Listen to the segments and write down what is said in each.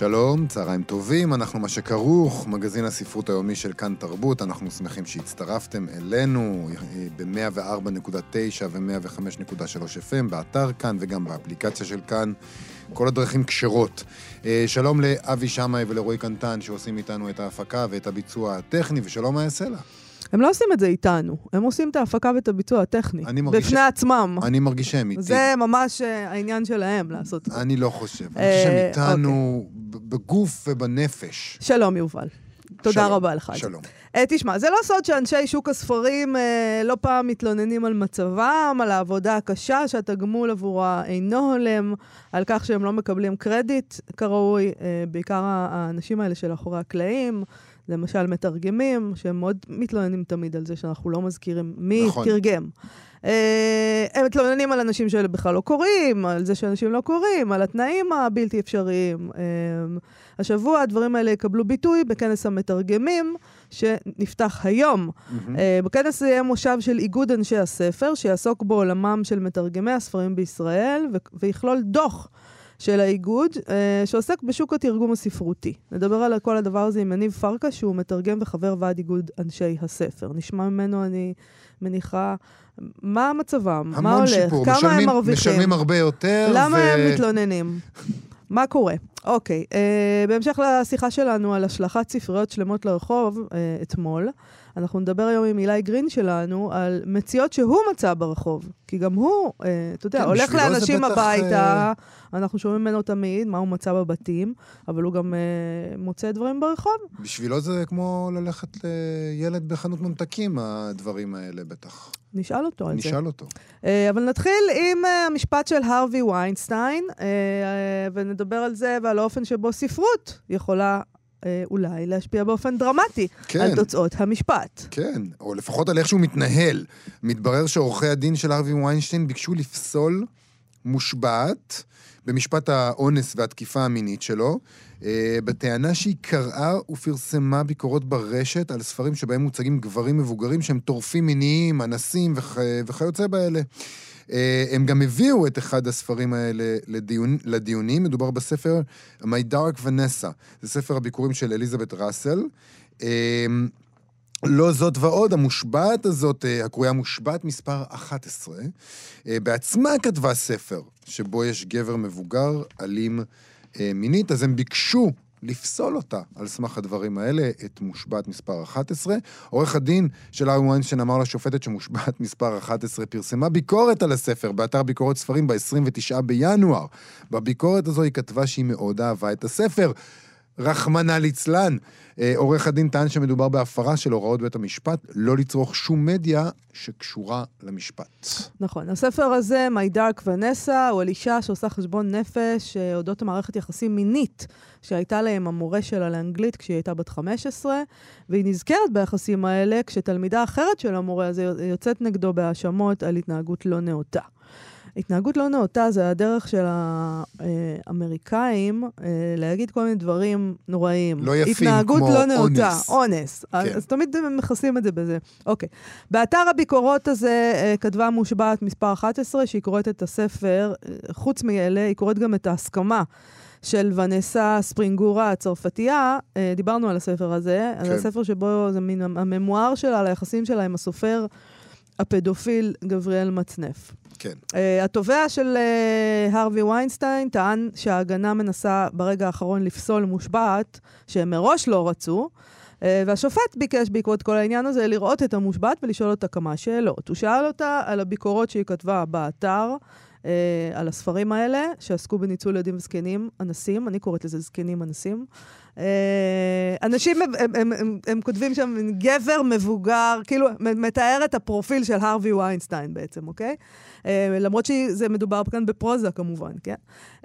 שלום, צהריים טובים, אנחנו מה שכרוך, מגזין הספרות היומי של כאן תרבות, אנחנו שמחים שהצטרפתם אלינו ב-104.9 ו-105.3 FM, באתר כאן וגם באפליקציה של כאן, כל הדרכים כשרות. אה, שלום לאבי שמאי ולרועי קנטן שעושים איתנו את ההפקה ואת הביצוע הטכני, ושלום לה. הם לא עושים את זה איתנו, הם עושים את ההפקה ואת הביצוע הטכני. אני מרגיש... בפני עצמם. אני מרגיש שהם איתי. זה ממש אה, העניין שלהם לעשות את זה. אני לא חושב. אני חושב שהם אה, איתנו אוקיי. בגוף ובנפש. שלום, יובל. תודה רבה לך. שלום. Uh, תשמע, זה לא סוד שאנשי שוק הספרים uh, לא פעם מתלוננים על מצבם, על העבודה הקשה שהתגמול עבורה אינו הולם, על כך שהם לא מקבלים קרדיט כראוי, uh, בעיקר האנשים האלה שלאחורי הקלעים. למשל מתרגמים, שהם מאוד מתלוננים תמיד על זה שאנחנו לא מזכירים מי נכון. תרגם. הם מתלוננים על אנשים שאלה בכלל לא קוראים, על זה שאנשים לא קוראים, על התנאים הבלתי אפשריים. השבוע הדברים האלה יקבלו ביטוי בכנס המתרגמים, שנפתח היום. Mm-hmm. בכנס יהיה מושב של איגוד אנשי הספר, שיעסוק בעולמם של מתרגמי הספרים בישראל, ו- ויכלול דוח. של האיגוד, אה, שעוסק בשוק התרגום הספרותי. נדבר על כל הדבר הזה עם יניב פרקה, שהוא מתרגם וחבר ועד איגוד אנשי הספר. נשמע ממנו, אני מניחה, מה מצבם, מה הולך, שיפור. כמה משלמים, הם מרוויחים. משלמים הרבה יותר. למה ו... הם מתלוננים? מה קורה? אוקיי, אה, בהמשך לשיחה שלנו על השלכת ספריות שלמות לרחוב אה, אתמול, אנחנו נדבר היום עם אילי גרין שלנו על מציאות שהוא מצא ברחוב. כי גם הוא, אה, אתה יודע, כן, הולך לאנשים הביתה, אה... אנחנו שומעים ממנו תמיד מה הוא מצא בבתים, אבל הוא גם אה, מוצא דברים ברחוב. בשבילו זה כמו ללכת לילד בחנות ממתקים, הדברים האלה בטח. נשאל אותו על זה. נשאל אותו. אה, אבל נתחיל עם uh, המשפט של הרווי ויינסטיין, uh, ונדבר על זה ועל האופן שבו ספרות יכולה אה, אולי להשפיע באופן דרמטי כן. על תוצאות המשפט. כן, או לפחות על איך שהוא מתנהל. מתברר שעורכי הדין של ארווי ויינשטיין ביקשו לפסול מושבעת במשפט האונס והתקיפה המינית שלו, אה, בטענה שהיא קראה ופרסמה ביקורות ברשת על ספרים שבהם מוצגים גברים מבוגרים שהם טורפים מיניים, אנסים וכ... וכיוצא באלה. אה, הם גם הביאו את אחד הספרים האלה לדיון, לדיונים, מדובר בספר My Dark Vanessa, זה ספר הביקורים של אליזבת ראסל. אה, לא זאת ועוד, המושבעת הזאת, אה, הקרויה מושבעת מספר 11, בעצמה כתבה ספר שבו יש גבר מבוגר, אלים מינית, אז הם ביקשו לפסול אותה על סמך הדברים האלה, את מושבעת מספר 11. עורך הדין של ארי ויינשטיין אמר לשופטת שמושבעת מספר 11 פרסמה ביקורת על הספר באתר ביקורת ספרים ב-29 בינואר. בביקורת הזו היא כתבה שהיא מאוד אהבה את הספר. רחמנא ליצלן. אה, עורך הדין טען שמדובר בהפרה של הוראות בית המשפט, לא לצרוך שום מדיה שקשורה למשפט. נכון. הספר הזה, My Dark Vanessa, הוא על אישה שעושה חשבון נפש אה, אודות המערכת יחסים מינית שהייתה להם המורה שלה לאנגלית כשהיא הייתה בת 15, והיא נזכרת ביחסים האלה כשתלמידה אחרת של המורה הזה יוצאת נגדו בהאשמות על התנהגות לא נאותה. התנהגות לא נאותה זה הדרך של האמריקאים אה, להגיד כל מיני דברים נוראיים. לא יפים, כמו אונס. התנהגות לא נאותה, אונס. כן. אז תמיד הם מכסים את זה בזה. אוקיי. באתר הביקורות הזה אה, כתבה מושבעת מספר 11, שהיא קוראת את הספר, אה, חוץ מאלה, היא קוראת גם את ההסכמה. של ונסה ספרינגורה הצרפתייה, דיברנו על הספר הזה, כן. על הספר שבו זה מין הממואר שלה, על היחסים שלה עם הסופר הפדופיל גבריאל מצנף. כן. Uh, התובע של uh, הרווי ויינסטיין טען שההגנה מנסה ברגע האחרון לפסול מושבעת שהם מראש לא רצו, uh, והשופט ביקש בעקבות כל העניין הזה לראות את המושבעת ולשאול אותה כמה שאלות. הוא שאל אותה על הביקורות שהיא כתבה באתר. Uh, על הספרים האלה, שעסקו בניצול ילדים וזקנים, אנסים, אני קוראת לזה זקנים אנסים, uh, אנשים, הם, הם, הם, הם, הם כותבים שם גבר מבוגר, כאילו, מתאר את הפרופיל של הרווי ויינסטיין בעצם, אוקיי? אה, למרות שזה מדובר כאן בפרוזה כמובן, כן?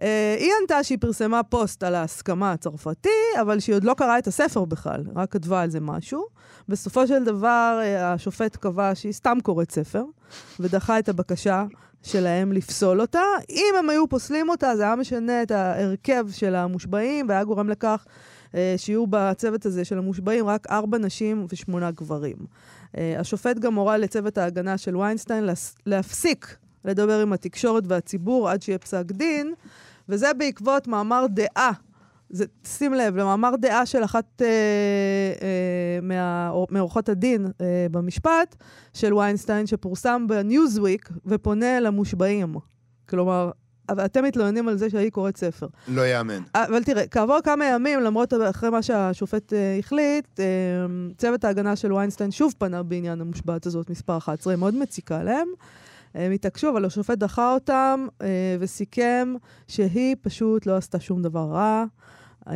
אה, היא ענתה שהיא פרסמה פוסט על ההסכמה הצרפתי, אבל שהיא עוד לא קראה את הספר בכלל, רק כתבה על זה משהו. בסופו של דבר, אה, השופט קבע שהיא סתם קוראת ספר, ודחה את הבקשה שלהם לפסול אותה. אם הם היו פוסלים אותה, זה היה משנה את ההרכב של המושבעים, והיה גורם לכך אה, שיהיו בצוות הזה של המושבעים רק ארבע נשים ושמונה גברים. אה, השופט גם הורה לצוות ההגנה של ויינסטיין להפסיק לדבר עם התקשורת והציבור עד שיהיה פסק דין, וזה בעקבות מאמר דעה. זה, שים לב, למאמר דעה של אחת אה, אה, מעורכות הדין אה, במשפט של ויינסטיין, שפורסם בניוזוויק ופונה למושבעים. כלומר, אבל אתם מתלוננים על זה שהיא קוראת ספר. לא יאמן. אבל תראה, כעבור כמה ימים, למרות אחרי מה שהשופט אה, החליט, אה, צוות ההגנה של ויינסטיין שוב פנה בעניין המושבעת הזאת, מספר 11, מאוד מציקה להם. הם התעקשו, אבל השופט דחה אותם אה, וסיכם שהיא פשוט לא עשתה שום דבר רע. אה,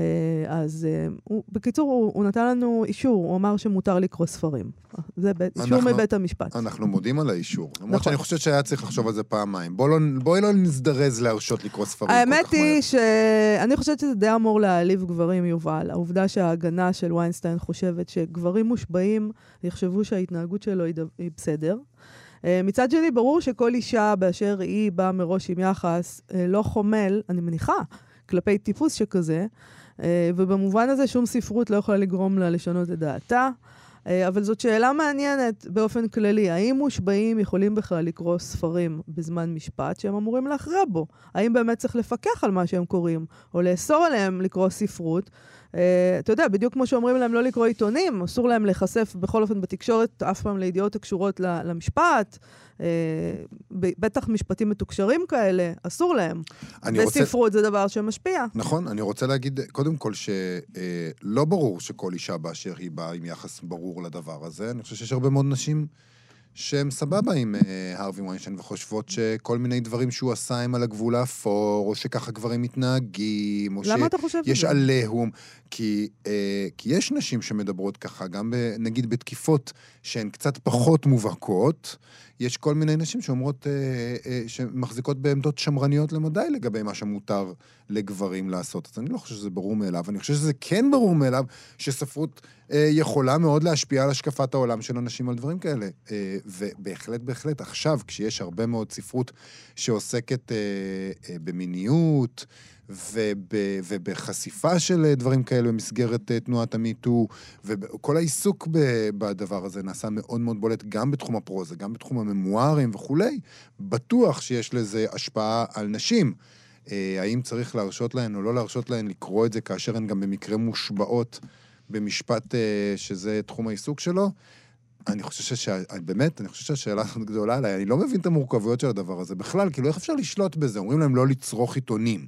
אז אה, הוא, בקיצור, הוא, הוא נתן לנו אישור, הוא אמר שמותר לקרוא ספרים. זה בית, אישור אנחנו, מבית המשפט. אנחנו מודים על האישור. למרות נכון. שאני חושבת שהיה צריך לחשוב על זה פעמיים. בואי לא, בוא לא נזדרז להרשות לקרוא ספרים. האמת היא שאני חושבת שזה די אמור להעליב גברים, יובל. העובדה שההגנה של ויינסטיין חושבת שגברים מושבעים יחשבו שההתנהגות שלו היא, היא בסדר. אה, מצד שני, ברור שכל אישה באשר היא באה מראש עם יחס אה, לא חומל, אני מניחה, כלפי טיפוס שכזה, אה, ובמובן הזה שום ספרות לא יכולה לגרום לה לשנות את דעתה. אבל זאת שאלה מעניינת באופן כללי. האם מושבעים יכולים בכלל לקרוא ספרים בזמן משפט שהם אמורים להכריע בו? האם באמת צריך לפקח על מה שהם קוראים, או לאסור עליהם לקרוא ספרות? Uh, אתה יודע, בדיוק כמו שאומרים להם לא לקרוא עיתונים, אסור להם להיחשף בכל אופן בתקשורת אף פעם לידיעות הקשורות למשפט. Uh, בטח משפטים מתוקשרים כאלה, אסור להם. וספרות רוצה... זה דבר שמשפיע. נכון, אני רוצה להגיד, קודם כל, שלא uh, ברור שכל אישה באשר היא באה עם יחס ברור לדבר הזה. אני חושב שיש הרבה מאוד נשים... שהן סבבה עם uh, הרווי ויינשטיין וחושבות שכל מיני דברים שהוא עשה הם על הגבול האפור, או שככה גברים מתנהגים, או שיש עליהום. כי, uh, כי יש נשים שמדברות ככה, גם ב, נגיד בתקיפות שהן קצת פחות מובהקות, יש כל מיני נשים שאומרות, אה, אה, שמחזיקות בעמדות שמרניות למדי לגבי מה שמותר לגברים לעשות. אז אני לא חושב שזה ברור מאליו, אני חושב שזה כן ברור מאליו שספרות אה, יכולה מאוד להשפיע על השקפת העולם של אנשים על דברים כאלה. אה, ובהחלט, בהחלט, עכשיו, כשיש הרבה מאוד ספרות שעוסקת אה, אה, במיניות, וב, ובחשיפה של דברים כאלה במסגרת אה, תנועת המיטו, וכל העיסוק בדבר הזה נעשה מאוד מאוד בולט גם בתחום הפרוזה, גם בתחום הממוארים וכולי, בטוח שיש לזה השפעה על נשים. אה, האם צריך להרשות להן או לא להרשות להן לקרוא את זה כאשר הן גם במקרה מושבעות במשפט אה, שזה תחום העיסוק שלו? אני חושב ש... באמת, אני חושב שהשאלה הזאת גדולה עליי. אני לא מבין את המורכבויות של הדבר הזה בכלל, כאילו, איך אפשר לשלוט בזה? אומרים להם לא לצרוך עיתונים.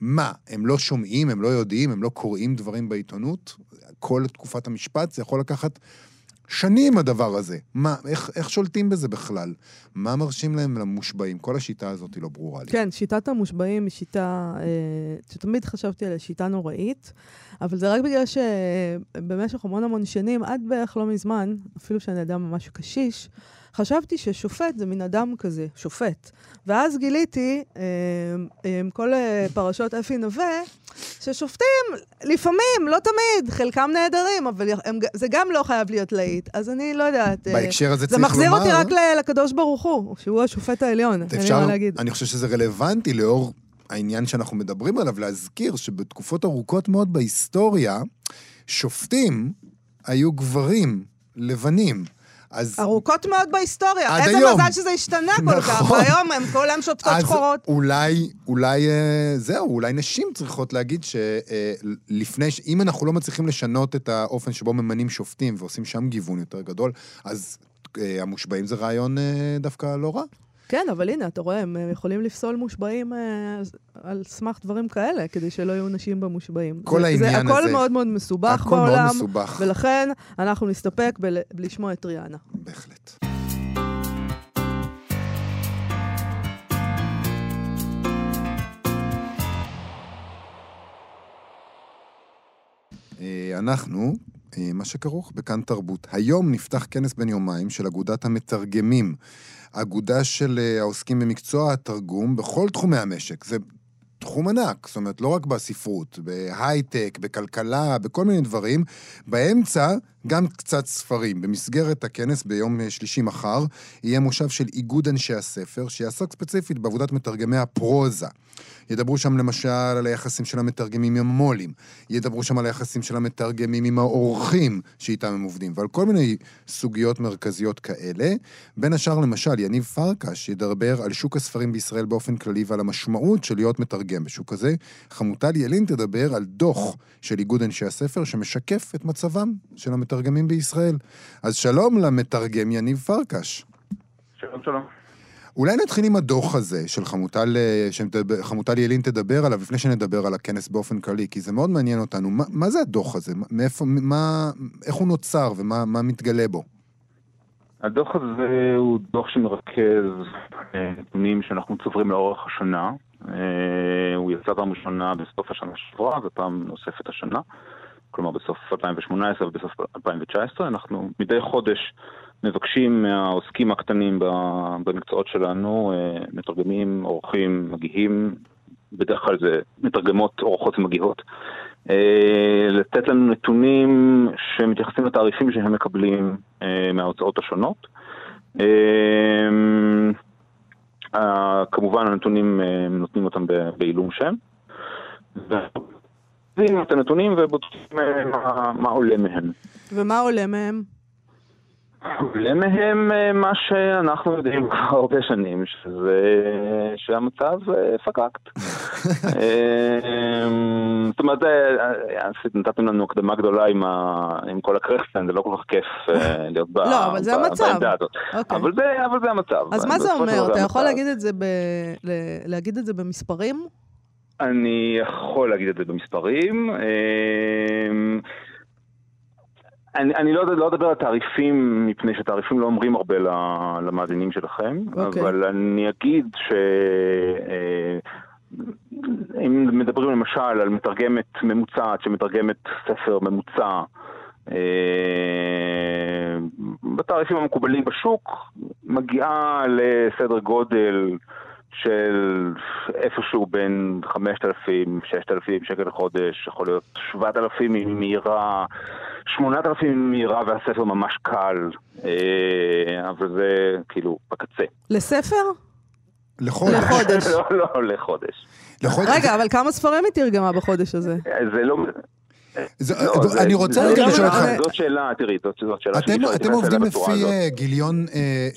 מה, הם לא שומעים, הם לא יודעים, הם לא קוראים דברים בעיתונות? כל תקופת המשפט זה יכול לקחת שנים הדבר הזה. מה, איך, איך שולטים בזה בכלל? מה מרשים להם למושבעים? כל השיטה הזאת היא לא ברורה לי. כן, שיטת המושבעים היא שיטה אה, שתמיד חשבתי עליה, שיטה נוראית, אבל זה רק בגלל שבמשך המון המון שנים, עד בערך לא מזמן, אפילו שאני אדם ממש קשיש, חשבתי ששופט זה מין אדם כזה, שופט. ואז גיליתי, אה, עם כל אה, פרשות אפי נווה, ששופטים, לפעמים, לא תמיד, חלקם נהדרים, אבל הם, זה גם לא חייב להיות להיט. אז אני לא יודעת. אה, בהקשר הזה צריך לומר... זה מחזיר אותי רק לקדוש ברוך הוא, שהוא השופט העליון, אין לי מה להגיד. אני חושב שזה רלוונטי לאור העניין שאנחנו מדברים עליו, להזכיר שבתקופות ארוכות מאוד בהיסטוריה, שופטים היו גברים לבנים. אז... ארוכות מאוד בהיסטוריה. עד איזה היום. מזל שזה השתנה כל כך. נכון. והיום הם כולם שופטות שחורות. אז אולי, אולי, אה, זהו, אולי נשים צריכות להגיד שלפני, אה, אם אנחנו לא מצליחים לשנות את האופן שבו ממנים שופטים ועושים שם גיוון יותר גדול, אז אה, המושבעים זה רעיון דווקא לא רע. כן, אבל הנה, אתה רואה, הם יכולים לפסול מושבעים אה, על סמך דברים כאלה, כדי שלא יהיו נשים במושבעים. כל זה, העניין זה, הזה. הכל מאוד מאוד מסובך הכל בעולם. הכל מאוד מסובך. ולכן אנחנו נסתפק בלשמוע את ריאנה. בהחלט. אה, אנחנו, אה, מה שכרוך בכאן תרבות. היום נפתח כנס בן יומיים של אגודת המתרגמים. אגודה של אה, העוסקים במקצוע התרגום בכל תחומי המשק. זה תחום ענק, זאת אומרת, לא רק בספרות, בהייטק, בכלכלה, בכל מיני דברים. באמצע, גם קצת ספרים. במסגרת הכנס ביום אה, שלישי מחר, יהיה מושב של איגוד אנשי הספר, שיעסוק ספציפית בעבודת מתרגמי הפרוזה. ידברו שם למשל על היחסים של המתרגמים עם המו"לים, ידברו שם על היחסים של המתרגמים עם האורחים שאיתם הם עובדים, ועל כל מיני סוגיות מרכזיות כאלה. בין השאר, למשל, יניב פרקש ידבר על שוק הספרים בישראל באופן כללי ועל המשמעות של להיות מתרגם בשוק הזה. חמוטל ילין תדבר על דוח של איגוד אנשי הספר שמשקף את מצבם של המתרגמים בישראל. אז שלום למתרגם יניב פרקש. שלום, שלום. אולי נתחיל עם הדוח הזה של חמוטל, אה, שחמוטל ילין תדבר עליו, לפני שנדבר על הכנס באופן כללי, כי זה מאוד מעניין אותנו. מה, מה זה הדוח הזה? מאיפה, מה, איך הוא נוצר ומה מתגלה בו? הדוח הזה הוא דוח שמרכז אה, נתונים שאנחנו צוברים לאורך השנה. אה, הוא יצא פעם ראשונה בסוף השנה שעברה ופעם נוספת השנה. כלומר בסוף 2018 ובסוף 2019. אנחנו מדי חודש מבקשים מהעוסקים הקטנים במקצועות שלנו, אה, מתרגמים, אורחים, מגיהים, בדרך כלל זה מתרגמות, אורחות ומגיהות, אה, לתת לנו נתונים שמתייחסים לתעריפים שהם מקבלים אה, מההוצאות השונות. כמובן הנתונים נותנים אותם בעילום שם. מביאים את הנתונים ובודקים מה, מה עולה מהם. ומה עולה מהם? עולה מהם אה, מה שאנחנו יודעים כבר הרבה שנים, שזה שהמצב אה, פקקט. אה, זאת אומרת, נתתם לנו הקדמה גדולה עם, ה... עם כל הקרסטן, זה לא כל כך כיף להיות ב... לא, אבל זה המצב. אוקיי. אבל, זה, אבל זה המצב. אז מה זה אומר? אתה יכול להגיד את זה, ב... להגיד את זה במספרים? אני יכול להגיד את זה במספרים. אני, אני לא, לא אדבר על תעריפים, מפני שתעריפים לא אומרים הרבה למאזינים שלכם, okay. אוקיי. אבל אני אגיד ש... אה, אם מדברים למשל על מתרגמת ממוצעת שמתרגמת ספר ממוצע אה, בתעריפים המקובלים בשוק, מגיעה לסדר גודל של איפשהו בין 5,000, 6,000 שקל לחודש, יכול להיות 7,000 אם מהירה, 8,000 אם מהירה והספר ממש קל, אה, אבל זה כאילו בקצה. לספר? לחודש. לחודש. לא, לא, לחודש. לחודש. רגע, אבל כמה ספרים היא תרגמה בחודש הזה? זה לא... לא, אני רוצה רגע לשאול אותך... זאת שאלה, תראי, זאת שאלה אתם עובדים לפי אה,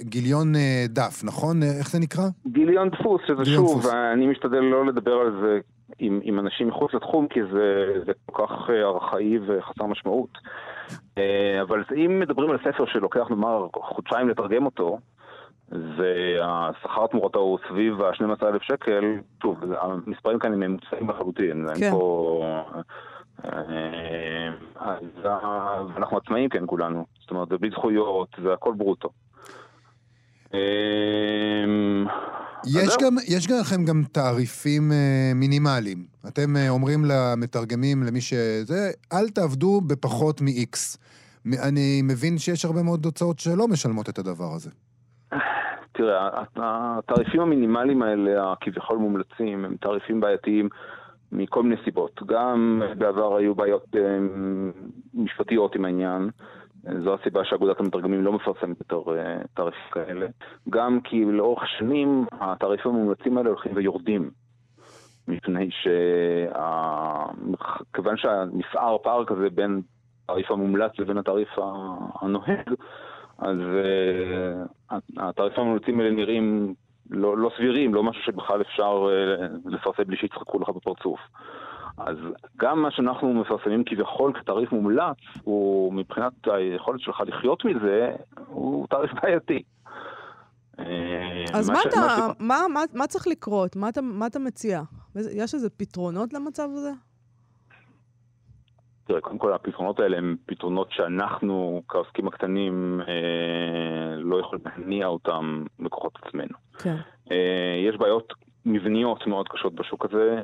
גיליון אה, דף, נכון? אה, איך זה נקרא? גיליון דפוס, שזה שוב, אני משתדל לא לדבר על זה עם אנשים מחוץ לתחום, כי זה כל כך ארכאי וחסר משמעות. אבל אם מדברים על ספר שלוקח נאמר חודשיים לתרגם אותו, והשכר תמורתו הוא סביב ה-12,000 שקל, שוב, המספרים כאן הם ממוצעים לחלוטין, כן. אין פה... אה, אז אנחנו עצמאים כן כולנו, זאת אומרת זה בלי זכויות, זה הכל ברוטו. אה, יש, גם, יש לכם גם תעריפים אה, מינימליים. אתם אומרים למתרגמים, למי שזה, אל תעבדו בפחות מ-X. אני מבין שיש הרבה מאוד הוצאות שלא משלמות את הדבר הזה. תראה, התעריפים המינימליים האלה, הכביכול מומלצים, הם תעריפים בעייתיים. מכל מיני סיבות. גם בעבר היו בעיות אה, משפטיות עם העניין. זו הסיבה שאגודת המתרגמים לא מפרסמת יותר אה, תעריפים כאלה. גם כי לאורך שנים התעריפים המומלצים האלה הולכים ויורדים. מפני שכיוון שנפער פער כזה בין התעריף המומלץ לבין התעריף הנוהג, אז uh, התעריפים המומלצים האלה נראים לא, לא סבירים, לא משהו שבכלל אפשר אה, לפרסם בלי שיצחקו לך בפרצוף. אז גם מה שאנחנו מפרסמים כביכול כתעריף מומלץ, הוא מבחינת היכולת שלך לחיות מזה, הוא תעריף בעייתי. אה, אז מה, ש... אתה, מה, מה, מה, מה צריך לקרות? מה אתה, מה אתה מציע? יש איזה פתרונות למצב הזה? תראה, קודם כל הפתרונות האלה הם פתרונות שאנחנו כעוסקים הקטנים אה, לא יכולים להניע אותם בכוחות עצמנו. כן. אה, יש בעיות מבניות מאוד קשות בשוק הזה,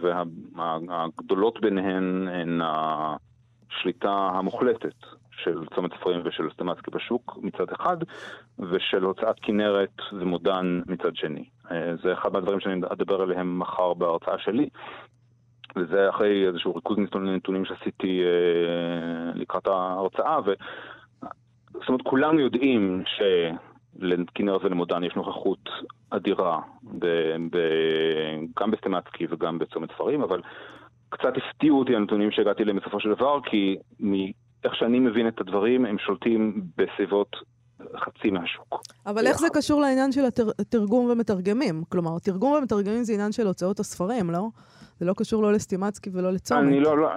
והגדולות ביניהן הן השליטה המוחלטת של צומת ספרים ושל סטמצקי בשוק מצד אחד, ושל הוצאת כנרת ומודן מצד שני. אה, זה אחד מהדברים שאני אדבר עליהם מחר בהרצאה שלי. וזה אחרי איזשהו ריכוז נתונים שעשיתי אה, לקראת ההרצאה, ו... זאת אומרת, כולנו יודעים שלכנרת ולמודן יש נוכחות אדירה, ב... ב... גם בסטמצקי וגם בצומת ספרים, אבל קצת הפתיעו אותי הנתונים שהגעתי אליהם בסופו של דבר, כי מאיך שאני מבין את הדברים, הם שולטים בסביבות חצי מהשוק. אבל איך זה קשור לעניין של התרגום ומתרגמים? כלומר, תרגום ומתרגמים זה עניין של הוצאות הספרים, לא? זה לא קשור לא לסטימצקי ולא לצומת. אני לא, לא,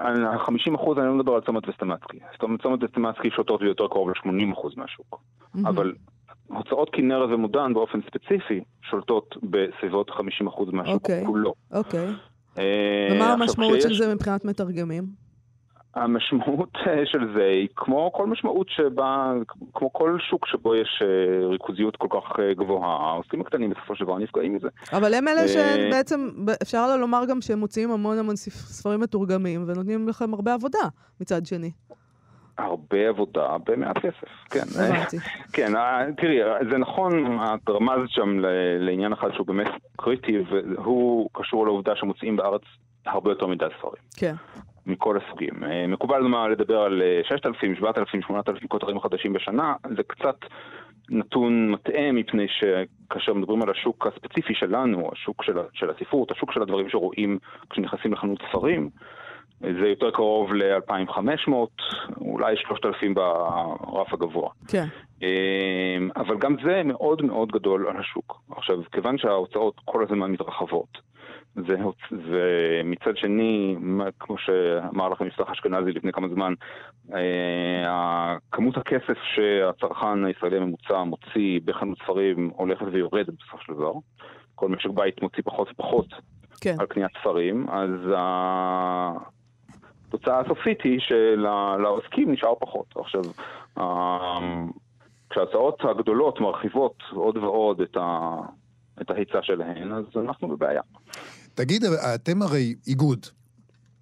50 אחוז, אני לא מדבר על צומת וסטימצקי. צומת וסטימצקי שותות יותר קרוב ל-80 אחוז מהשוק. Mm-hmm. אבל הוצאות כנרת ומודן באופן ספציפי שולטות בסביבות 50 אחוז מהשוק okay. אוקיי, כולו. אוקיי. Okay. אה, ומה המשמעות של זה מבחינת מתרגמים? המשמעות אה, של זה היא כמו כל משמעות שבה, כמו כל שוק שבו יש אה, ריכוזיות כל כך אה, גבוהה, העוסקים הקטנים בסופו של דבר נפגעים מזה. אבל הם אלה שבעצם, אפשר לומר גם שהם מוציאים המון המון ספרים מתורגמים ונותנים לכם הרבה עבודה מצד שני. הרבה עבודה במעט כסף, כן. כן, תראי, זה נכון, את רמזת שם לעניין אחד שהוא באמת קריטי, והוא קשור לעובדה שמוציאים בארץ הרבה יותר מדי ספרים. כן. מכל הסוגים. אה, מקובל מה לדבר על 6,000, 7,000, 8,000 כותרים חדשים בשנה, זה קצת נתון מטעה מפני שכאשר מדברים על השוק הספציפי שלנו, השוק של, של הספרות, השוק של הדברים שרואים כשנכנסים לחנות ספרים, זה יותר קרוב ל-2,500, אולי 3,000 ברף הגבוה. כן. אה, אבל גם זה מאוד מאוד גדול על השוק. עכשיו, כיוון שההוצאות כל הזמן מתרחבות, ומצד שני, כמו שאמר לכם יפתח אשכנזי לפני כמה זמן, אה, כמות הכסף שהצרכן הישראלי הממוצע מוציא בחנות ספרים הולכת ויורדת בסופו של דבר. כל משק בית מוציא פחות ופחות כן. על קניית ספרים, אז התוצאה הסופית היא שלעוסקים נשאר פחות. עכשיו, כשההצעות הגדולות מרחיבות עוד ועוד את, ה, את ההיצע שלהן, אז אנחנו בבעיה. תגיד, אתם הרי איגוד.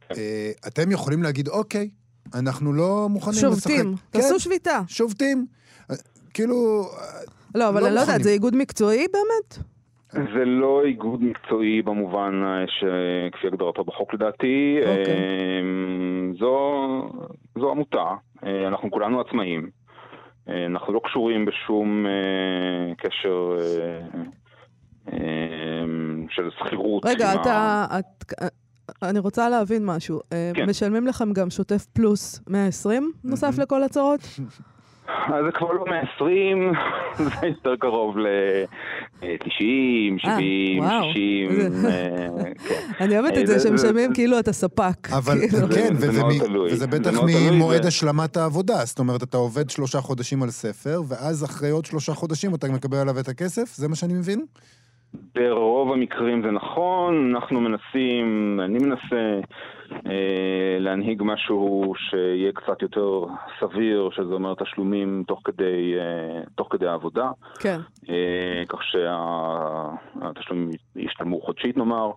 כן. אה, אתם יכולים להגיד, אוקיי, אנחנו לא מוכנים לשחק. שובתים, תעשו כן, שביתה. שובתים. אה, כאילו... לא, אבל לא אני לא יודעת, זה איגוד מקצועי באמת? זה לא איגוד מקצועי במובן אה, שכפי הגדרתו בחוק לדעתי. אוקיי. זו, זו עמותה, אנחנו כולנו עצמאים. אנחנו לא קשורים בשום קשר של שכירות. רגע, אתה... את, אני רוצה להבין משהו. אה, כן. משלמים לכם גם שוטף פלוס 120 נוסף לכל הצהרות? אז זה כבר לא 120, זה יותר קרוב ל-90, 70, 60. אני אוהבת את זה שמשלמים כאילו אתה ספק. אבל כאילו. כן, וזה בטח ממועד השלמת העבודה. זאת אומרת, אתה עובד שלושה חודשים על ספר, ואז אחרי עוד שלושה חודשים אתה מקבל עליו את הכסף? זה מה שאני מבין? ברוב המקרים זה נכון, אנחנו מנסים, אני מנסה אה, להנהיג משהו שיהיה קצת יותר סביר, שזה אומר תשלומים תוך כדי, אה, תוך כדי העבודה. כן. אה, כך שהתשלומים ישתלמו חודשית נאמר.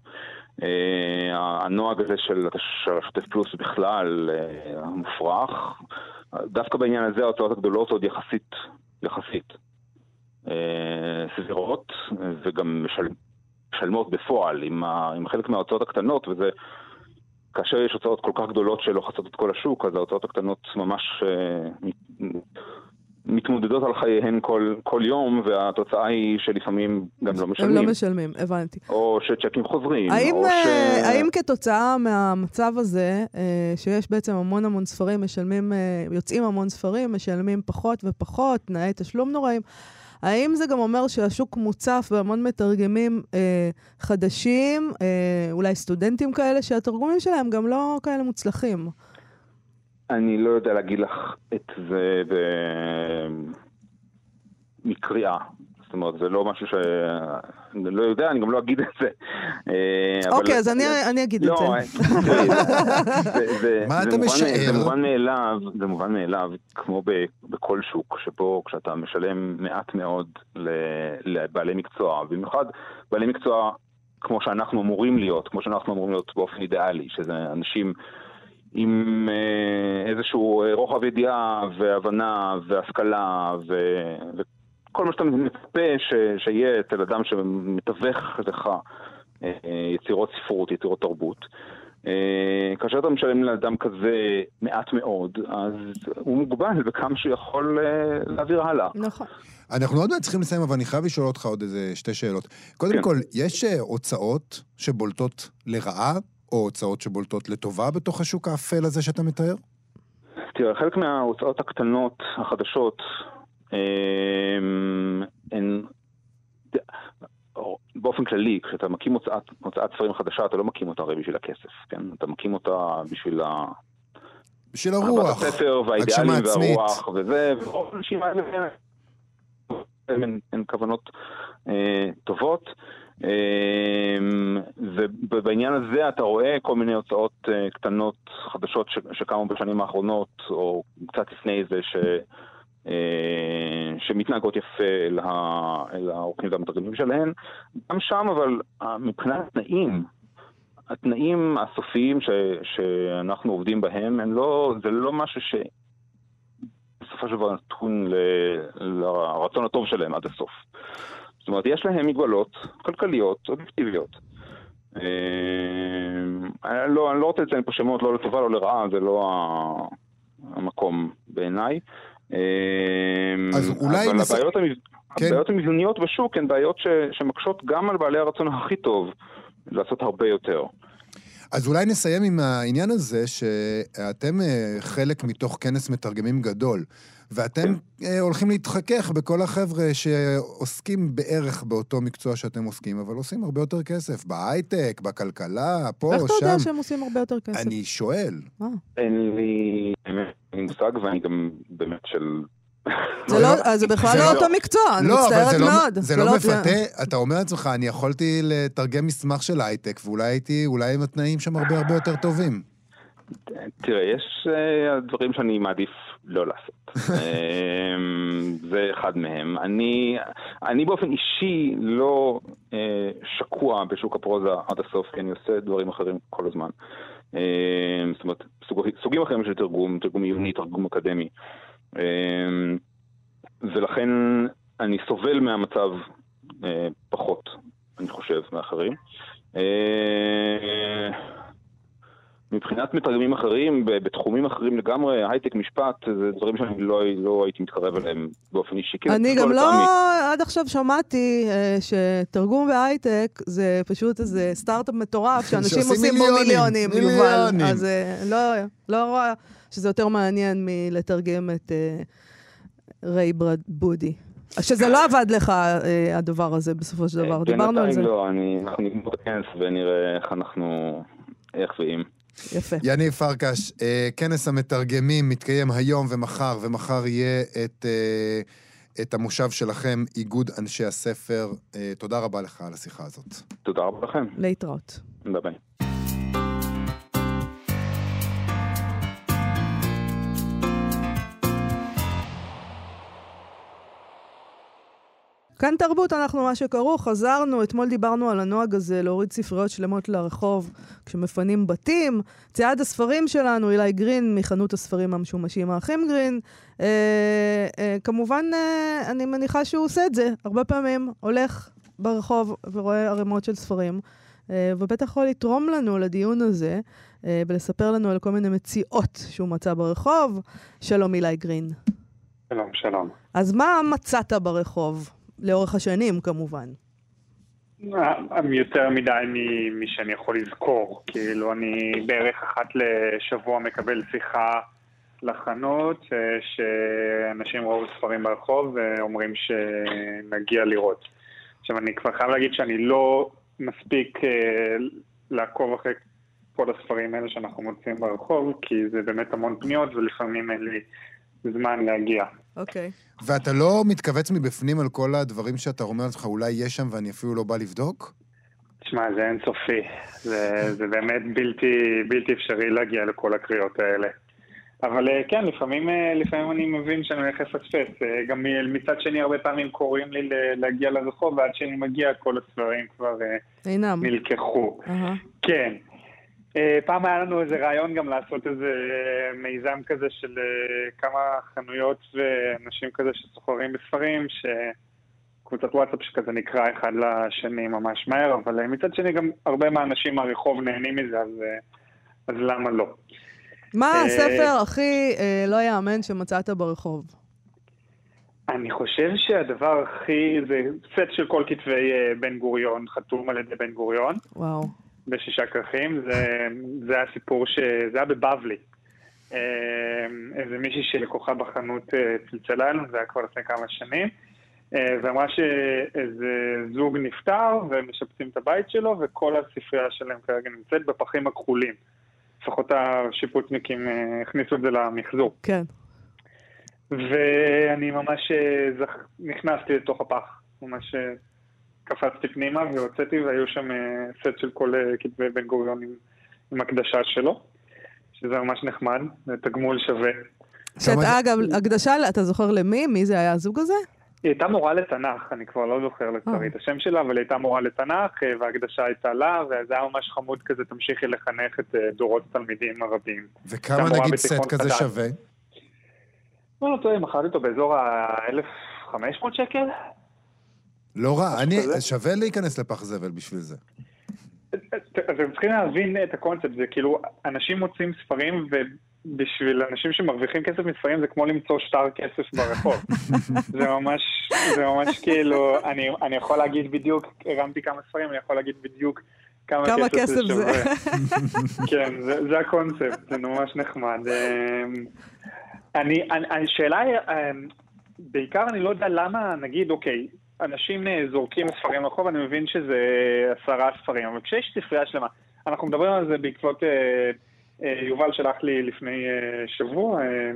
אה, הנוהג הזה של, של השוטף פלוס בכלל אה, מופרך. דווקא בעניין הזה ההוצאות הגדולות עוד יחסית, יחסית. אה, סבירות, וגם משל... משלמות בפועל עם, ה... עם חלק מההוצאות הקטנות, וזה... כאשר יש הוצאות כל כך גדולות שלא חצות את כל השוק, אז ההוצאות הקטנות ממש uh, מתמודדות על חייהן כל, כל יום, והתוצאה היא שלפעמים גם לא משלמים. הם לא משלמים, הבנתי. או שצ'קים חוזרים, האם, או ש... האם כתוצאה מהמצב הזה, שיש בעצם המון המון ספרים, משלמים, יוצאים המון ספרים, משלמים פחות ופחות, תנאי תשלום נוראים, האם זה גם אומר שהשוק מוצף בהמון מתרגמים אה, חדשים, אה, אולי סטודנטים כאלה, שהתרגומים שלהם גם לא כאלה מוצלחים? אני לא יודע להגיד לך את זה מקריאה. זאת אומרת, זה לא משהו ש... אני לא יודע, אני גם לא אגיד את זה. אה, אוקיי, אז אני אגיד את לא, זה. מה אתה משער? זה מובן מאליו, זה מובן מאליו, כמו בכל שוק, שבו כשאתה משלם מעט מאוד לבעלי מקצוע, במיוחד בעלי מקצוע כמו שאנחנו אמורים להיות, כמו שאנחנו אמורים להיות באופן אידיאלי, שזה אנשים עם אה, איזשהו אה, רוחב ידיעה והבנה והשכלה ו... וכל מה שאתה מצפה ש... שיהיה אצל אדם שמתווך לך אה, יצירות ספרות, יצירות תרבות. כאשר אתה משלם לאדם כזה מעט מאוד, אז הוא מוגבל בכמה שהוא יכול להעביר הלאה. נכון. אנחנו עוד מעט צריכים לסיים, אבל אני חייב לשאול אותך עוד איזה שתי שאלות. קודם כן. כל, יש הוצאות שבולטות לרעה או הוצאות שבולטות לטובה בתוך השוק האפל הזה שאתה מתאר? תראה, חלק מההוצאות הקטנות, החדשות, הן... באופן כללי, כשאתה מקים הוצאת, הוצאת ספרים חדשה, אתה לא מקים אותה הרי בשביל הכסף, כן? אתה מקים אותה בשביל ה... בשביל הרוח, הספר והאידיאלים והרוח וזה, ורוב האנשים האלה הן כוונות אה, טובות. אמ, ובעניין הזה אתה רואה כל מיני הוצאות אה, קטנות חדשות שקמו בשנים האחרונות, או קצת לפני זה, ש... אה, שמתנהגות יפה אל האורחים והמתרגמים שלהן. גם שם, אבל אה, מבחינת התנאים, התנאים הסופיים ש, שאנחנו עובדים בהם, לא, זה לא משהו ש... בסופו של דבר נתון לרצון הטוב שלהם עד הסוף. זאת אומרת, יש להם מגבלות כלכליות, אובייקטיביות. אה, אני לא, אני לא רוצה לציין פה שמות, לא לטובה, לא לרעה, זה לא המקום בעיניי. אה, אז אולי... אבל נס... הבעיות, המב... כן. הבעיות המבניות בשוק הן בעיות ש... שמקשות גם על בעלי הרצון הכי טוב לעשות הרבה יותר. אז אולי נסיים עם העניין הזה שאתם אה, חלק מתוך כנס מתרגמים גדול. ואתם כן. הולכים להתחכך בכל החבר'ה שעוסקים בערך באותו מקצוע שאתם עוסקים, אבל עושים הרבה יותר כסף, בהייטק, בכלכלה, פה, שם. איך אתה יודע שהם עושים הרבה יותר כסף? אני שואל. אה. אין לי מושג, ואני גם באמת של... זה, לא, לא- זה בכלל לא אותו מקצוע, אני לא, מצטערת לא- מאוד. זה לא מפתה, אתה אומר לעצמך, אני יכולתי לתרגם מסמך של הייטק, ואולי הייתי, אולי עם התנאים שם הרבה הרבה יותר טובים. תראה, יש uh, דברים שאני מעדיף לא לעשות. אמ, זה אחד מהם. אני, אני באופן אישי לא uh, שקוע בשוק הפרוזה עד הסוף, כי אני עושה דברים אחרים כל הזמן. Uh, זאת אומרת, סוג, סוגים אחרים של תרגום, תרגום עיוני, תרגום אקדמי. Uh, ולכן אני סובל מהמצב uh, פחות, אני חושב, מאחרים. מבחינת מתרגמים אחרים, בתחומים אחרים לגמרי, הייטק, משפט, זה דברים שאני לא, לא הייתי מתקרב אליהם באופן אישי. אני גם לא, עד עכשיו שמעתי uh, שתרגום בהייטק זה פשוט איזה סטארט-אפ מטורף, שאנשים עושים בו מיליונים, יובל. אז uh, לא, לא רואה שזה יותר מעניין מלתרגם את uh, ריי בודי. שזה לא עבד לך, הדבר הזה, בסופו של דבר. דיברנו על זה. בינתיים לא, אני, אנחנו נגמור את הכנס ונראה איך אנחנו, איך ואם. יפה. יניב פרקש, אה, כנס המתרגמים מתקיים היום ומחר, ומחר יהיה את, אה, את המושב שלכם, איגוד אנשי הספר. אה, תודה רבה לך על השיחה הזאת. תודה רבה לכם. להתראות. ביי ביי. כאן תרבות, אנחנו מה שכרוך, חזרנו, אתמול דיברנו על הנוהג הזה להוריד ספריות שלמות לרחוב כשמפנים בתים. צייד הספרים שלנו, אילי גרין מחנות הספרים המשומשים האחים גרין. אה, אה, כמובן, אה, אני מניחה שהוא עושה את זה. הרבה פעמים הולך ברחוב ורואה ערימות של ספרים, אה, ובטח יכול לתרום לנו לדיון הזה אה, ולספר לנו על כל מיני מציאות שהוא מצא ברחוב. שלום אילי גרין. שלום, שלום. אז מה מצאת ברחוב? לאורך השנים כמובן. יותר מדי משאני יכול לזכור. כאילו, אני בערך אחת לשבוע מקבל שיחה לחנות, שאנשים ראו ספרים ברחוב ואומרים שנגיע לראות. עכשיו, אני כבר חייב להגיד שאני לא מספיק אה, לעקוב אחרי כל הספרים האלה שאנחנו מוצאים ברחוב, כי זה באמת המון פניות ולפעמים אין לי זמן להגיע. אוקיי. Okay. ואתה לא מתכווץ מבפנים על כל הדברים שאתה אומר לעצמך, אולי יש שם ואני אפילו לא בא לבדוק? תשמע, זה אינסופי. זה, זה באמת בלתי, בלתי אפשרי להגיע לכל הקריאות האלה. אבל אה, כן, לפעמים, אה, לפעמים אני מבין שאני הולך לפספס. אה, גם מצד שני, הרבה פעמים קוראים לי להגיע לרחוב, ועד שאני מגיע כל הספרים כבר אינם. נלקחו. Uh-huh. כן. אה, פעם היה לנו איזה רעיון גם לעשות איזה אה, מיזם כזה של אה, כמה חנויות ואנשים כזה שסוחרים בספרים, שקבוצת וואטסאפ שכזה נקרא אחד לשני ממש מהר, אבל מצד שני גם הרבה מהאנשים מהרחוב נהנים מזה, אז, אז למה לא? מה הספר הכי לא יאמן שמצאת ברחוב? אני חושב שהדבר הכי, זה סט של כל כתבי בן גוריון, חתום על ידי בן גוריון. וואו. בשישה כרכים, זה, זה היה סיפור ש... זה היה בבבלי. אה, איזה מישהי שלקוחה בחנות אה, צלצלה אלינו, זה היה כבר לפני כמה שנים, אה, ואמרה שאיזה זוג נפטר והם משפצים את הבית שלו, וכל הספרייה שלהם כרגע נמצאת בפחים הכחולים. לפחות השיפוצניקים אה, הכניסו את זה למחזור. כן. ואני ממש זכ... נכנסתי לתוך הפח, ממש קפצתי פנימה והוצאתי והיו שם אה, סט של כל אה, כתבי בן גוריון עם, עם הקדשה שלו, שזה ממש נחמד, זה תגמול שווה. שאת, כמה- אגב, הקדשה, אתה זוכר למי? מי זה היה הזוג הזה? היא הייתה מורה לתנ"ך, אני כבר לא זוכר לצערי את השם שלה, אבל היא הייתה מורה לתנ"ך, אה, וההקדשה הייתה לה, וזה היה ממש חמוד כזה, תמשיכי לחנך את אה, דורות התלמידים הרבים. וכמה נגיד סט כזה חדש. שווה? לא, לא טועה, מכרתי אותו באזור ה-1500 שקל. לא רע, אני. שווה להיכנס לפח זבל בשביל זה. אתם צריכים להבין את הקונספט, זה כאילו, אנשים מוצאים ספרים, ובשביל אנשים שמרוויחים כסף מספרים זה כמו למצוא שטר כסף ברחוב. זה ממש, זה ממש כאילו, אני, אני יכול להגיד בדיוק, הרמתי כמה ספרים, אני יכול להגיד בדיוק כמה, כמה כסף, כסף זה. שווה. כן, זה, זה הקונספט, זה ממש נחמד. אמ, אני, אני, השאלה היא, אמ, בעיקר אני לא יודע למה, נגיד, אוקיי, אנשים זורקים ספרים לרחוב, אני מבין שזה עשרה ספרים, אבל כשיש ספרייה שלמה, אנחנו מדברים על זה בעקבות, אה, אה, יובל שלח לי לפני אה, שבוע, אה,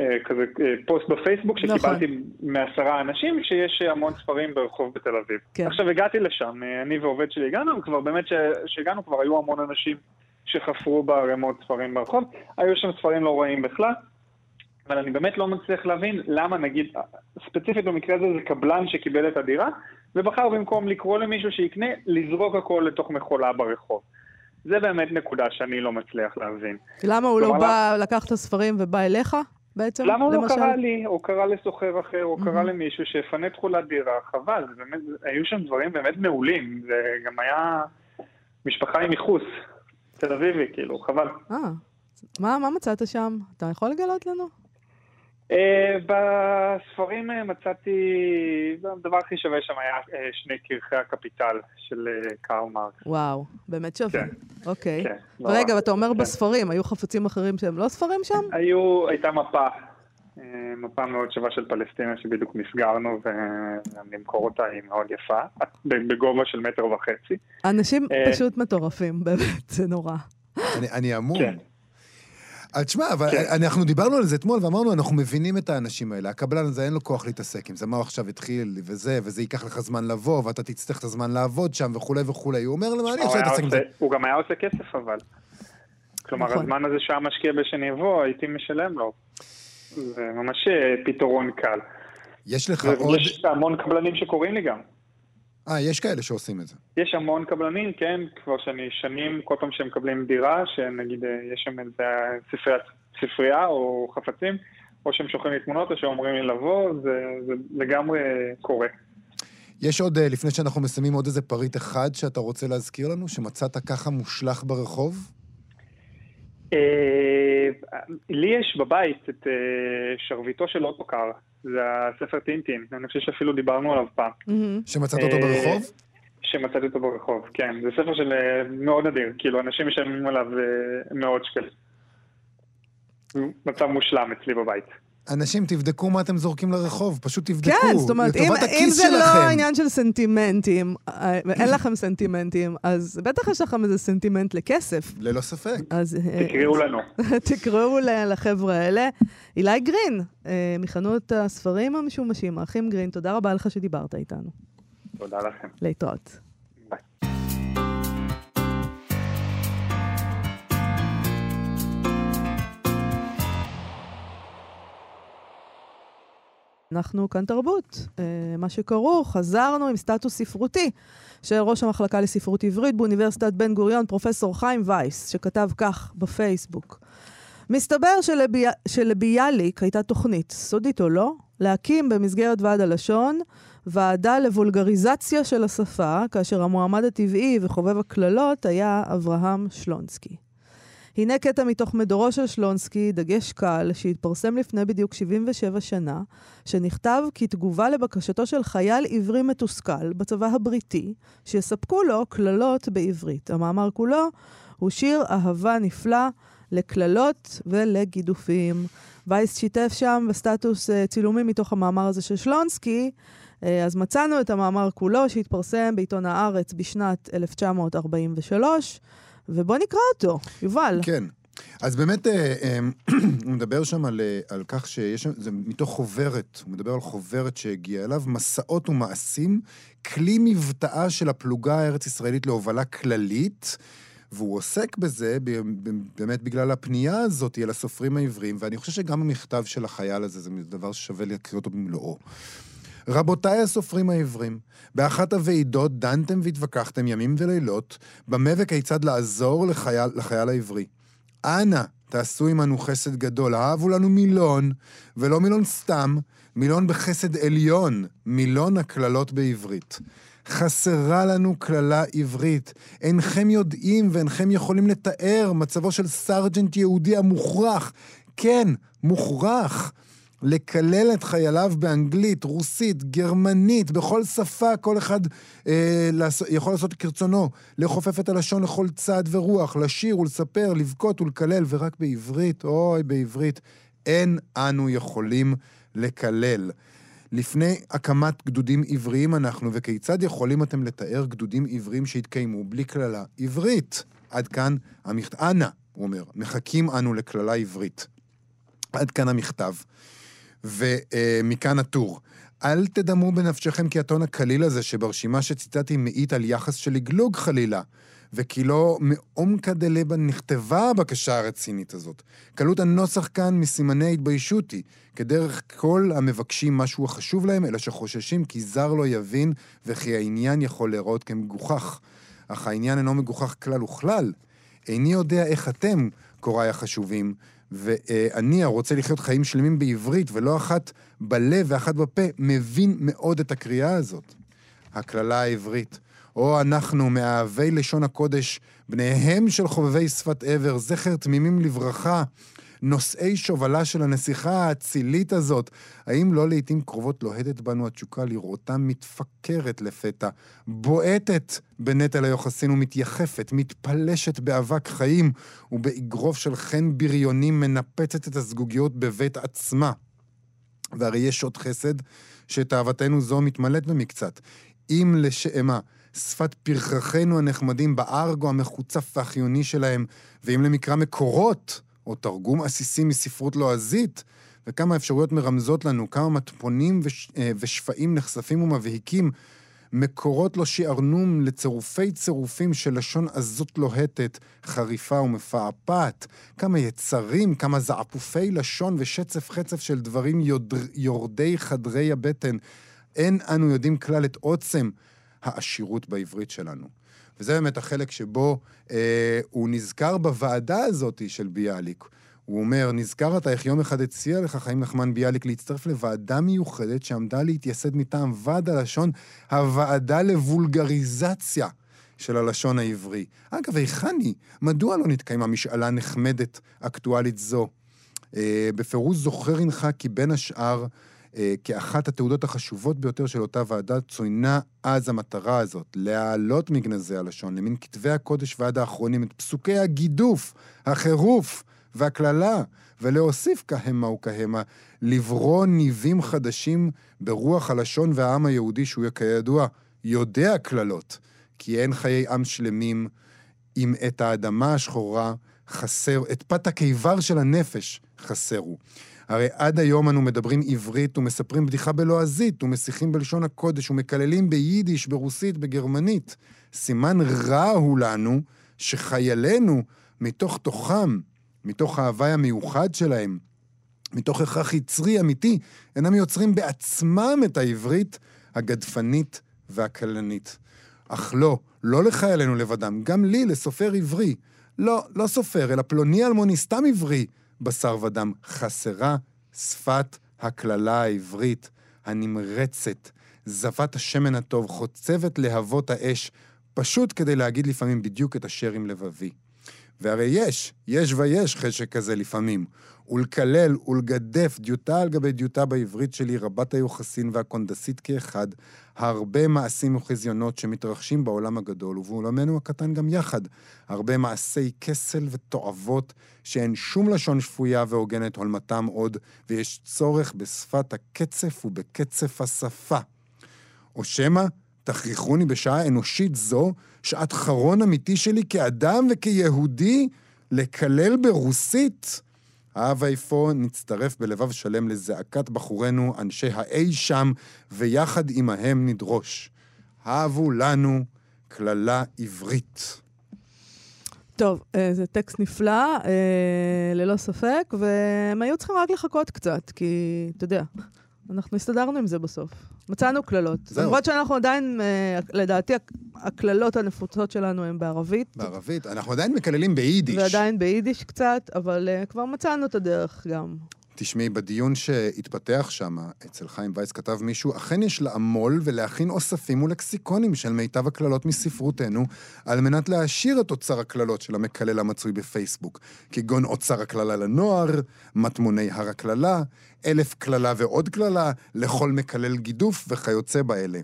אה, כזה אה, פוסט בפייסבוק נכון. שקיבלתי מעשרה אנשים שיש המון ספרים ברחוב בתל אביב. כן. עכשיו הגעתי לשם, אה, אני ועובד שלי הגענו, וכבר באמת כשהגענו כבר היו המון אנשים שחפרו בערימות ספרים ברחוב, היו שם ספרים לא רעים בכלל, אבל אני באמת לא מצליח להבין למה נגיד, ספציפית במקרה הזה זה קבלן שקיבל את הדירה, ובחר במקום לקרוא למישהו שיקנה, לזרוק הכל לתוך מכולה ברחוב. זה באמת נקודה שאני לא מצליח להבין. למה הוא לא בא, לקח את הספרים ובא אליך בעצם? למה הוא לא? קרא לי, או קרא לסוחר אחר, או קרא מהמם. למישהו שיפנה תכולת דירה, חבל, באמת, היו שם דברים באמת מעולים, זה גם היה משפחה עם ייחוס, תל אביבי, כאילו, חבל. אה, מה, מה מצאת שם? אתה יכול לגלות לנו? אה, בספרים אה, מצאתי, הדבר הכי שווה שם היה אה, שני קרחי הקפיטל של קרל מרקס. וואו, באמת שווה. כן. אוקיי. כן, לא רגע. ואתה אומר כן. בספרים, היו חפצים אחרים שהם לא ספרים שם? היו, הייתה מפה, מפה מאוד שווה של פלסטינה שבדיוק מסגרנו ולמכור אותה היא מאוד יפה, בגובה של מטר וחצי. אנשים. פשוט מטורפים, באמת, זה נורא. אני, אני המום. אז תשמע, אבל כן. אנחנו דיברנו על זה אתמול ואמרנו, אנחנו מבינים את האנשים האלה. הקבלן הזה, אין לו כוח להתעסק עם זה. מה הוא עכשיו התחיל, וזה, וזה ייקח לך זמן לבוא, ואתה תצטרך את הזמן לעבוד שם, וכולי וכולי. הוא אומר, למה אני עכשיו להתעסק עם זה? הוא גם היה עושה כסף אבל. כלומר, נכון. הזמן הזה שהיה משקיע בשני יבוא, הייתי משלם לו. זה ממש אה, פתרון קל. יש לך עוד... ויש המון קבלנים שקוראים לי גם. אה, יש כאלה שעושים את זה. יש המון קבלנים, כן, כבר שאני שנים, כל פעם שהם מקבלים דירה, שנגיד אה, יש שם איזה ספרייה, ספרייה או חפצים, או שהם שולחים לי תמונות או שאומרים לי לבוא, זה, זה לגמרי קורה. יש עוד, אה, לפני שאנחנו מסיימים, עוד איזה פריט אחד שאתה רוצה להזכיר לנו, שמצאת ככה מושלך ברחוב? אה, לי יש בבית את שרביטו של אוטוקר, זה הספר טינטין, אני חושב שאפילו דיברנו עליו פעם. שמצאת אותו ברחוב? שמצאתי אותו ברחוב, כן. זה ספר של אה, מאוד נדיר, כאילו אנשים משלמים עליו אה, מאות שקלים. מצב מושלם אצלי בבית. אנשים, תבדקו מה אתם זורקים לרחוב, פשוט תבדקו. כן, זאת אומרת, אם, אם זה שלכם. לא עניין של סנטימנטים, אה, ואין לכם סנטימנטים, אז בטח יש לכם איזה סנטימנט לכסף. ללא ספק. אז אה, תקראו לנו. תקראו לחבר'ה האלה. אילי גרין, אה, מחנות הספרים המשומשים, האחים גרין, תודה רבה לך שדיברת איתנו. תודה לכם. להתראות. אנחנו כאן תרבות. אה, מה שקראו, חזרנו עם סטטוס ספרותי של ראש המחלקה לספרות עברית באוניברסיטת בן גוריון, פרופסור חיים וייס, שכתב כך בפייסבוק. מסתבר שלבי... שלביאליק הייתה תוכנית, סודית או לא, להקים במסגרת ועד הלשון ועדה לבולגריזציה של השפה, כאשר המועמד הטבעי וחובב הקללות היה אברהם שלונסקי. הנה קטע מתוך מדורו של שלונסקי, דגש קל, שהתפרסם לפני בדיוק 77 שנה, שנכתב כתגובה לבקשתו של חייל עברי מתוסכל בצבא הבריטי, שיספקו לו קללות בעברית. המאמר כולו הוא שיר אהבה נפלא לקללות ולגידופים. וייס שיתף שם בסטטוס uh, צילומים מתוך המאמר הזה של שלונסקי, uh, אז מצאנו את המאמר כולו שהתפרסם בעיתון הארץ בשנת 1943. ובוא נקרא אותו. יובל. כן. אז באמת, אה, אה, הוא מדבר שם על, אה, על כך שיש שם, זה מתוך חוברת, הוא מדבר על חוברת שהגיעה אליו, מסעות ומעשים, כלי מבטאה של הפלוגה הארץ-ישראלית להובלה כללית, והוא עוסק בזה באמת בגלל הפנייה הזאת אל הסופרים העבריים, ואני חושב שגם המכתב של החייל הזה זה דבר ששווה להקריא אותו במלואו. רבותיי הסופרים העברים, באחת הוועידות דנתם והתווכחתם ימים ולילות במה וכיצד לעזור לחייל, לחייל העברי. אנא, תעשו עמנו חסד גדול, אהבו לנו מילון, ולא מילון סתם, מילון בחסד עליון, מילון הקללות בעברית. חסרה לנו קללה עברית. אינכם יודעים ואינכם יכולים לתאר מצבו של סרג'נט יהודי המוכרח, כן, מוכרח, לקלל את חייליו באנגלית, רוסית, גרמנית, בכל שפה, כל אחד אה, לעשות, יכול לעשות כרצונו, לכופף את הלשון לכל צד ורוח, לשיר ולספר, לבכות ולקלל, ורק בעברית, אוי, בעברית, אין אנו יכולים לקלל. לפני הקמת גדודים עבריים אנחנו, וכיצד יכולים אתם לתאר גדודים עבריים שהתקיימו בלי קללה עברית? עד כאן המכתב, אנא, הוא אומר, מחכים אנו לקללה עברית. עד כאן המכתב. ומכאן הטור. אל תדמו בנפשכם כי הטון הקליל הזה שברשימה שציטטתי מעיט על יחס של לגלוג חלילה, וכי לא מעומקא דלבא נכתבה הבקשה הרצינית הזאת. קלות הנוסח כאן מסימני התביישותי, כדרך כל המבקשים משהו החשוב להם, אלא שחוששים כי זר לא יבין, וכי העניין יכול להיראות כמגוחך. אך העניין אינו מגוחך כלל וכלל. איני יודע איך אתם, קוריי החשובים, ואני, הרוצה לחיות חיים שלמים בעברית, ולא אחת בלב ואחת בפה, מבין מאוד את הקריאה הזאת. הקללה העברית. או אנחנו, מאהבי לשון הקודש, בניהם של חובבי שפת עבר, זכר תמימים לברכה, נושאי שובלה של הנסיכה האצילית הזאת, האם לא לעיתים קרובות לוהדת בנו התשוקה לראותם מתפקרת לפתע, בועטת בנטל היוחסין ומתייחפת, מתפלשת באבק חיים, ובאגרוף של חן בריונים מנפצת את הזגוגיות בבית עצמה. והרי יש עוד חסד שתאוותנו זו מתמלאת במקצת. אם לשאמה שפת פרחחינו הנחמדים בארגו המחוצף והחיוני שלהם, ואם למקרא מקורות, או תרגום עסיסי מספרות לועזית, וכמה אפשרויות מרמזות לנו, כמה מטפונים וש, אה, ושפעים נחשפים ומבהיקים, מקורות לא שיערנום לצירופי צירופים של לשון עזות לוהטת, חריפה ומפעפעת, כמה יצרים, כמה זעפופי לשון ושצף חצף של דברים יודע, יורדי חדרי הבטן. אין אנו יודעים כלל את עוצם העשירות בעברית שלנו. וזה באמת החלק שבו אה, הוא נזכר בוועדה הזאת של ביאליק. הוא אומר, נזכר אתה איך יום אחד הציע לך חיים נחמן ביאליק להצטרף לוועדה מיוחדת שעמדה להתייסד מטעם ועד הלשון, הוועדה לבולגריזציה של הלשון העברי. אגב, היכן היא? מדוע לא נתקיימה משאלה נחמדת, אקטואלית זו? אה, בפירוש זוכר הנך כי בין השאר כאחת התעודות החשובות ביותר של אותה ועדה, צוינה אז המטרה הזאת, להעלות מגנזי הלשון למין כתבי הקודש ועד האחרונים את פסוקי הגידוף, החירוף והקללה, ולהוסיף כהמה וכהמה, לברוא ניבים חדשים ברוח הלשון והעם היהודי שהוא כידוע יודע קללות, כי אין חיי עם שלמים אם את האדמה השחורה חסר, את פת הקיבר של הנפש חסרו. הרי עד היום אנו מדברים עברית ומספרים בדיחה בלועזית, ומשיחים בלשון הקודש, ומקללים ביידיש, ברוסית, בגרמנית. סימן רע הוא לנו שחיילינו, מתוך תוכם, מתוך ההוואי המיוחד שלהם, מתוך הכרח יצרי אמיתי, אינם יוצרים בעצמם את העברית הגדפנית והכלנית. אך לא, לא לחיילינו לבדם, גם לי, לסופר עברי. לא, לא סופר, אלא פלוני אלמוני, סתם עברי, בשר ודם. חסרה שפת הקללה העברית, הנמרצת, זבת השמן הטוב, חוצבת להבות האש, פשוט כדי להגיד לפעמים בדיוק את אשר עם לבבי. והרי יש, יש ויש חשק כזה לפעמים. ולקלל ולגדף דיוטה על גבי דיוטה בעברית שלי, רבת היוחסין והקונדסית כאחד, הרבה מעשים וחזיונות שמתרחשים בעולם הגדול, ובעולמנו הקטן גם יחד. הרבה מעשי כסל ותועבות, שאין שום לשון שפויה והוגנת הולמתם עוד, ויש צורך בשפת הקצף ובקצף השפה. או שמא תכריחוני בשעה אנושית זו, שעת חרון אמיתי שלי כאדם וכיהודי, לקלל ברוסית? האב היפו נצטרף בלבב שלם לזעקת בחורינו, אנשי האי שם, ויחד עמהם נדרוש. הבו לנו קללה עברית. טוב, אה, זה טקסט נפלא, אה, ללא ספק, והם היו צריכים רק לחכות קצת, כי, אתה יודע, אנחנו הסתדרנו עם זה בסוף. מצאנו קללות. זהו. למרות שאנחנו עדיין, אה, לדעתי, הקללות הנפוצות שלנו הן בערבית. בערבית. אנחנו עדיין מקללים ביידיש. ועדיין ביידיש קצת, אבל uh, כבר מצאנו את הדרך גם. תשמעי, בדיון שהתפתח שם, אצל חיים וייס כתב מישהו, אכן יש לעמול ולהכין אוספים ולקסיקונים של מיטב הקללות מספרותנו, על מנת להעשיר את אוצר הקללות של המקלל המצוי בפייסבוק, כגון אוצר הקללה לנוער, מטמוני הר הקללה, אלף קללה ועוד קללה, לכל מקלל גידוף וכיוצא באלה.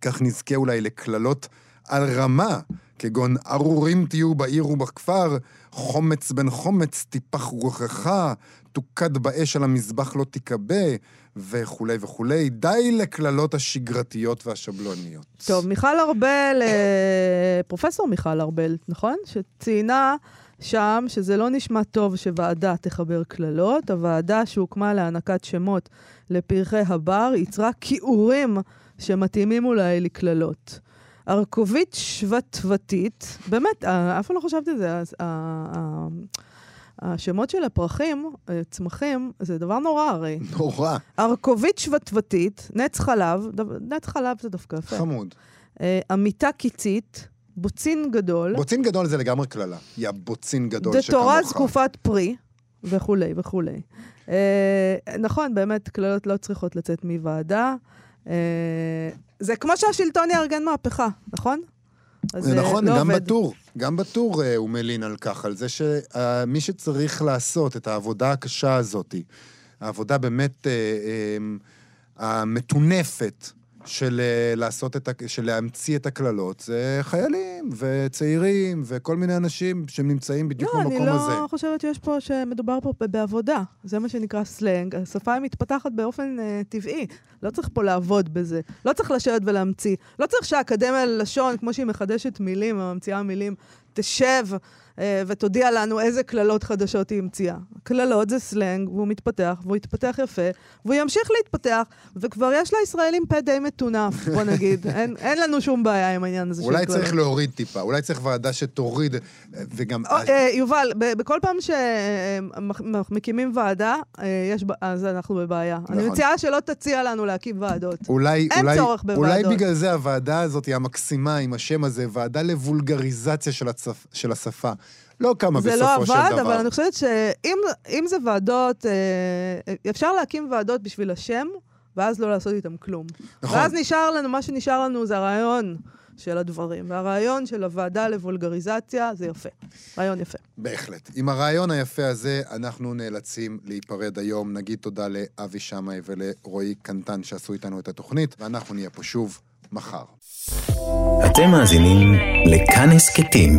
כך נזכה אולי לקללות על רמה, כגון ארורים תהיו בעיר ובכפר, חומץ בן חומץ תיפח רוחך, תוקד באש על המזבח לא תיכבה, וכולי וכולי. די לקללות השגרתיות והשבלוניות. טוב, מיכל ארבל, אה, פרופסור מיכל ארבל, נכון? שציינה שם שזה לא נשמע טוב שוועדה תחבר קללות. הוועדה שהוקמה להענקת שמות לפרחי הבר יצרה כיעורים שמתאימים אולי לקללות. ארכובית שבטבתית, באמת, אה, אף פעם לא חשבתי על זה, אה, השמות של הפרחים, אה, צמחים, זה דבר נורא הרי. נורא. ארכובית שבטבתית, נץ חלב, נץ חלב זה דווקא יפה. חמוד. אה, עמיתה קיצית, בוצין גדול, בוצין גדול זה לגמרי קללה. יא בוצין גדול שכמוך. דתורה זקופת פרי, וכולי וכולי. אה, נכון, באמת, קללות לא צריכות לצאת מוועדה. אה, זה כמו שהשלטון יארגן מהפכה, נכון? זה נכון, לא גם עובד. בטור. גם בטור אה, הוא מלין על כך, על זה שמי שצריך לעשות את העבודה הקשה הזאת, העבודה באמת אה, אה, המטונפת של אה, לעשות את, ה- של להמציא את הקללות, זה חיילים וצעירים וכל מיני אנשים שנמצאים בדיוק לא, אני במקום הזה. לא חושבת שיש פה, שמדובר פה בעבודה. זה מה שנקרא סלנג. השפה היא מתפתחת באופן uh, טבעי. לא צריך פה לעבוד בזה. לא צריך לשבת ולהמציא. לא צריך שהאקדמיה ללשון, כמו שהיא מחדשת מילים וממציאה מילים, תשב ותודיע לנו איזה קללות חדשות היא המציאה. קללות זה סלנג, והוא מתפתח, והוא יתפתח יפה, והוא ימשיך להתפתח, וכבר יש לישראלים פה די מטונף, בוא נגיד. אין, אין לנו שום בעיה עם העניין הזה של אולי קללות. צריך להוריד טיפה, אולי צריך ועדה שתוריד, אה, וגם... או, אה, יובל, בכל פעם שמקימים ועדה, אה, יש אז אנחנו בבעיה. אני נכון. מציעה שלא תציע לנו להקים ועדות. אולי, אין אולי, צורך אולי בוועדות. בגלל זה הוועדה הזאת היא המקסימה עם השם הזה, ועדה לבולגריזציה של, הצפ... של השפה. לא קמה זה בסופו לא של עבד, דבר. אבל אני חושבת שאם אם זה ועדות, אה, אפשר להקים ועדות בשביל השם, ואז לא לעשות איתם כלום. נכון. ואז נשאר לנו, מה שנשאר לנו זה הרעיון של הדברים. והרעיון של הוועדה לבולגריזציה זה יפה. רעיון יפה. בהחלט. עם הרעיון היפה הזה, אנחנו נאלצים להיפרד היום. נגיד תודה לאבי שמאי ולרועי קנטן שעשו איתנו את התוכנית, ואנחנו נהיה פה שוב מחר. אתם מאזינים לכאן הסכתים,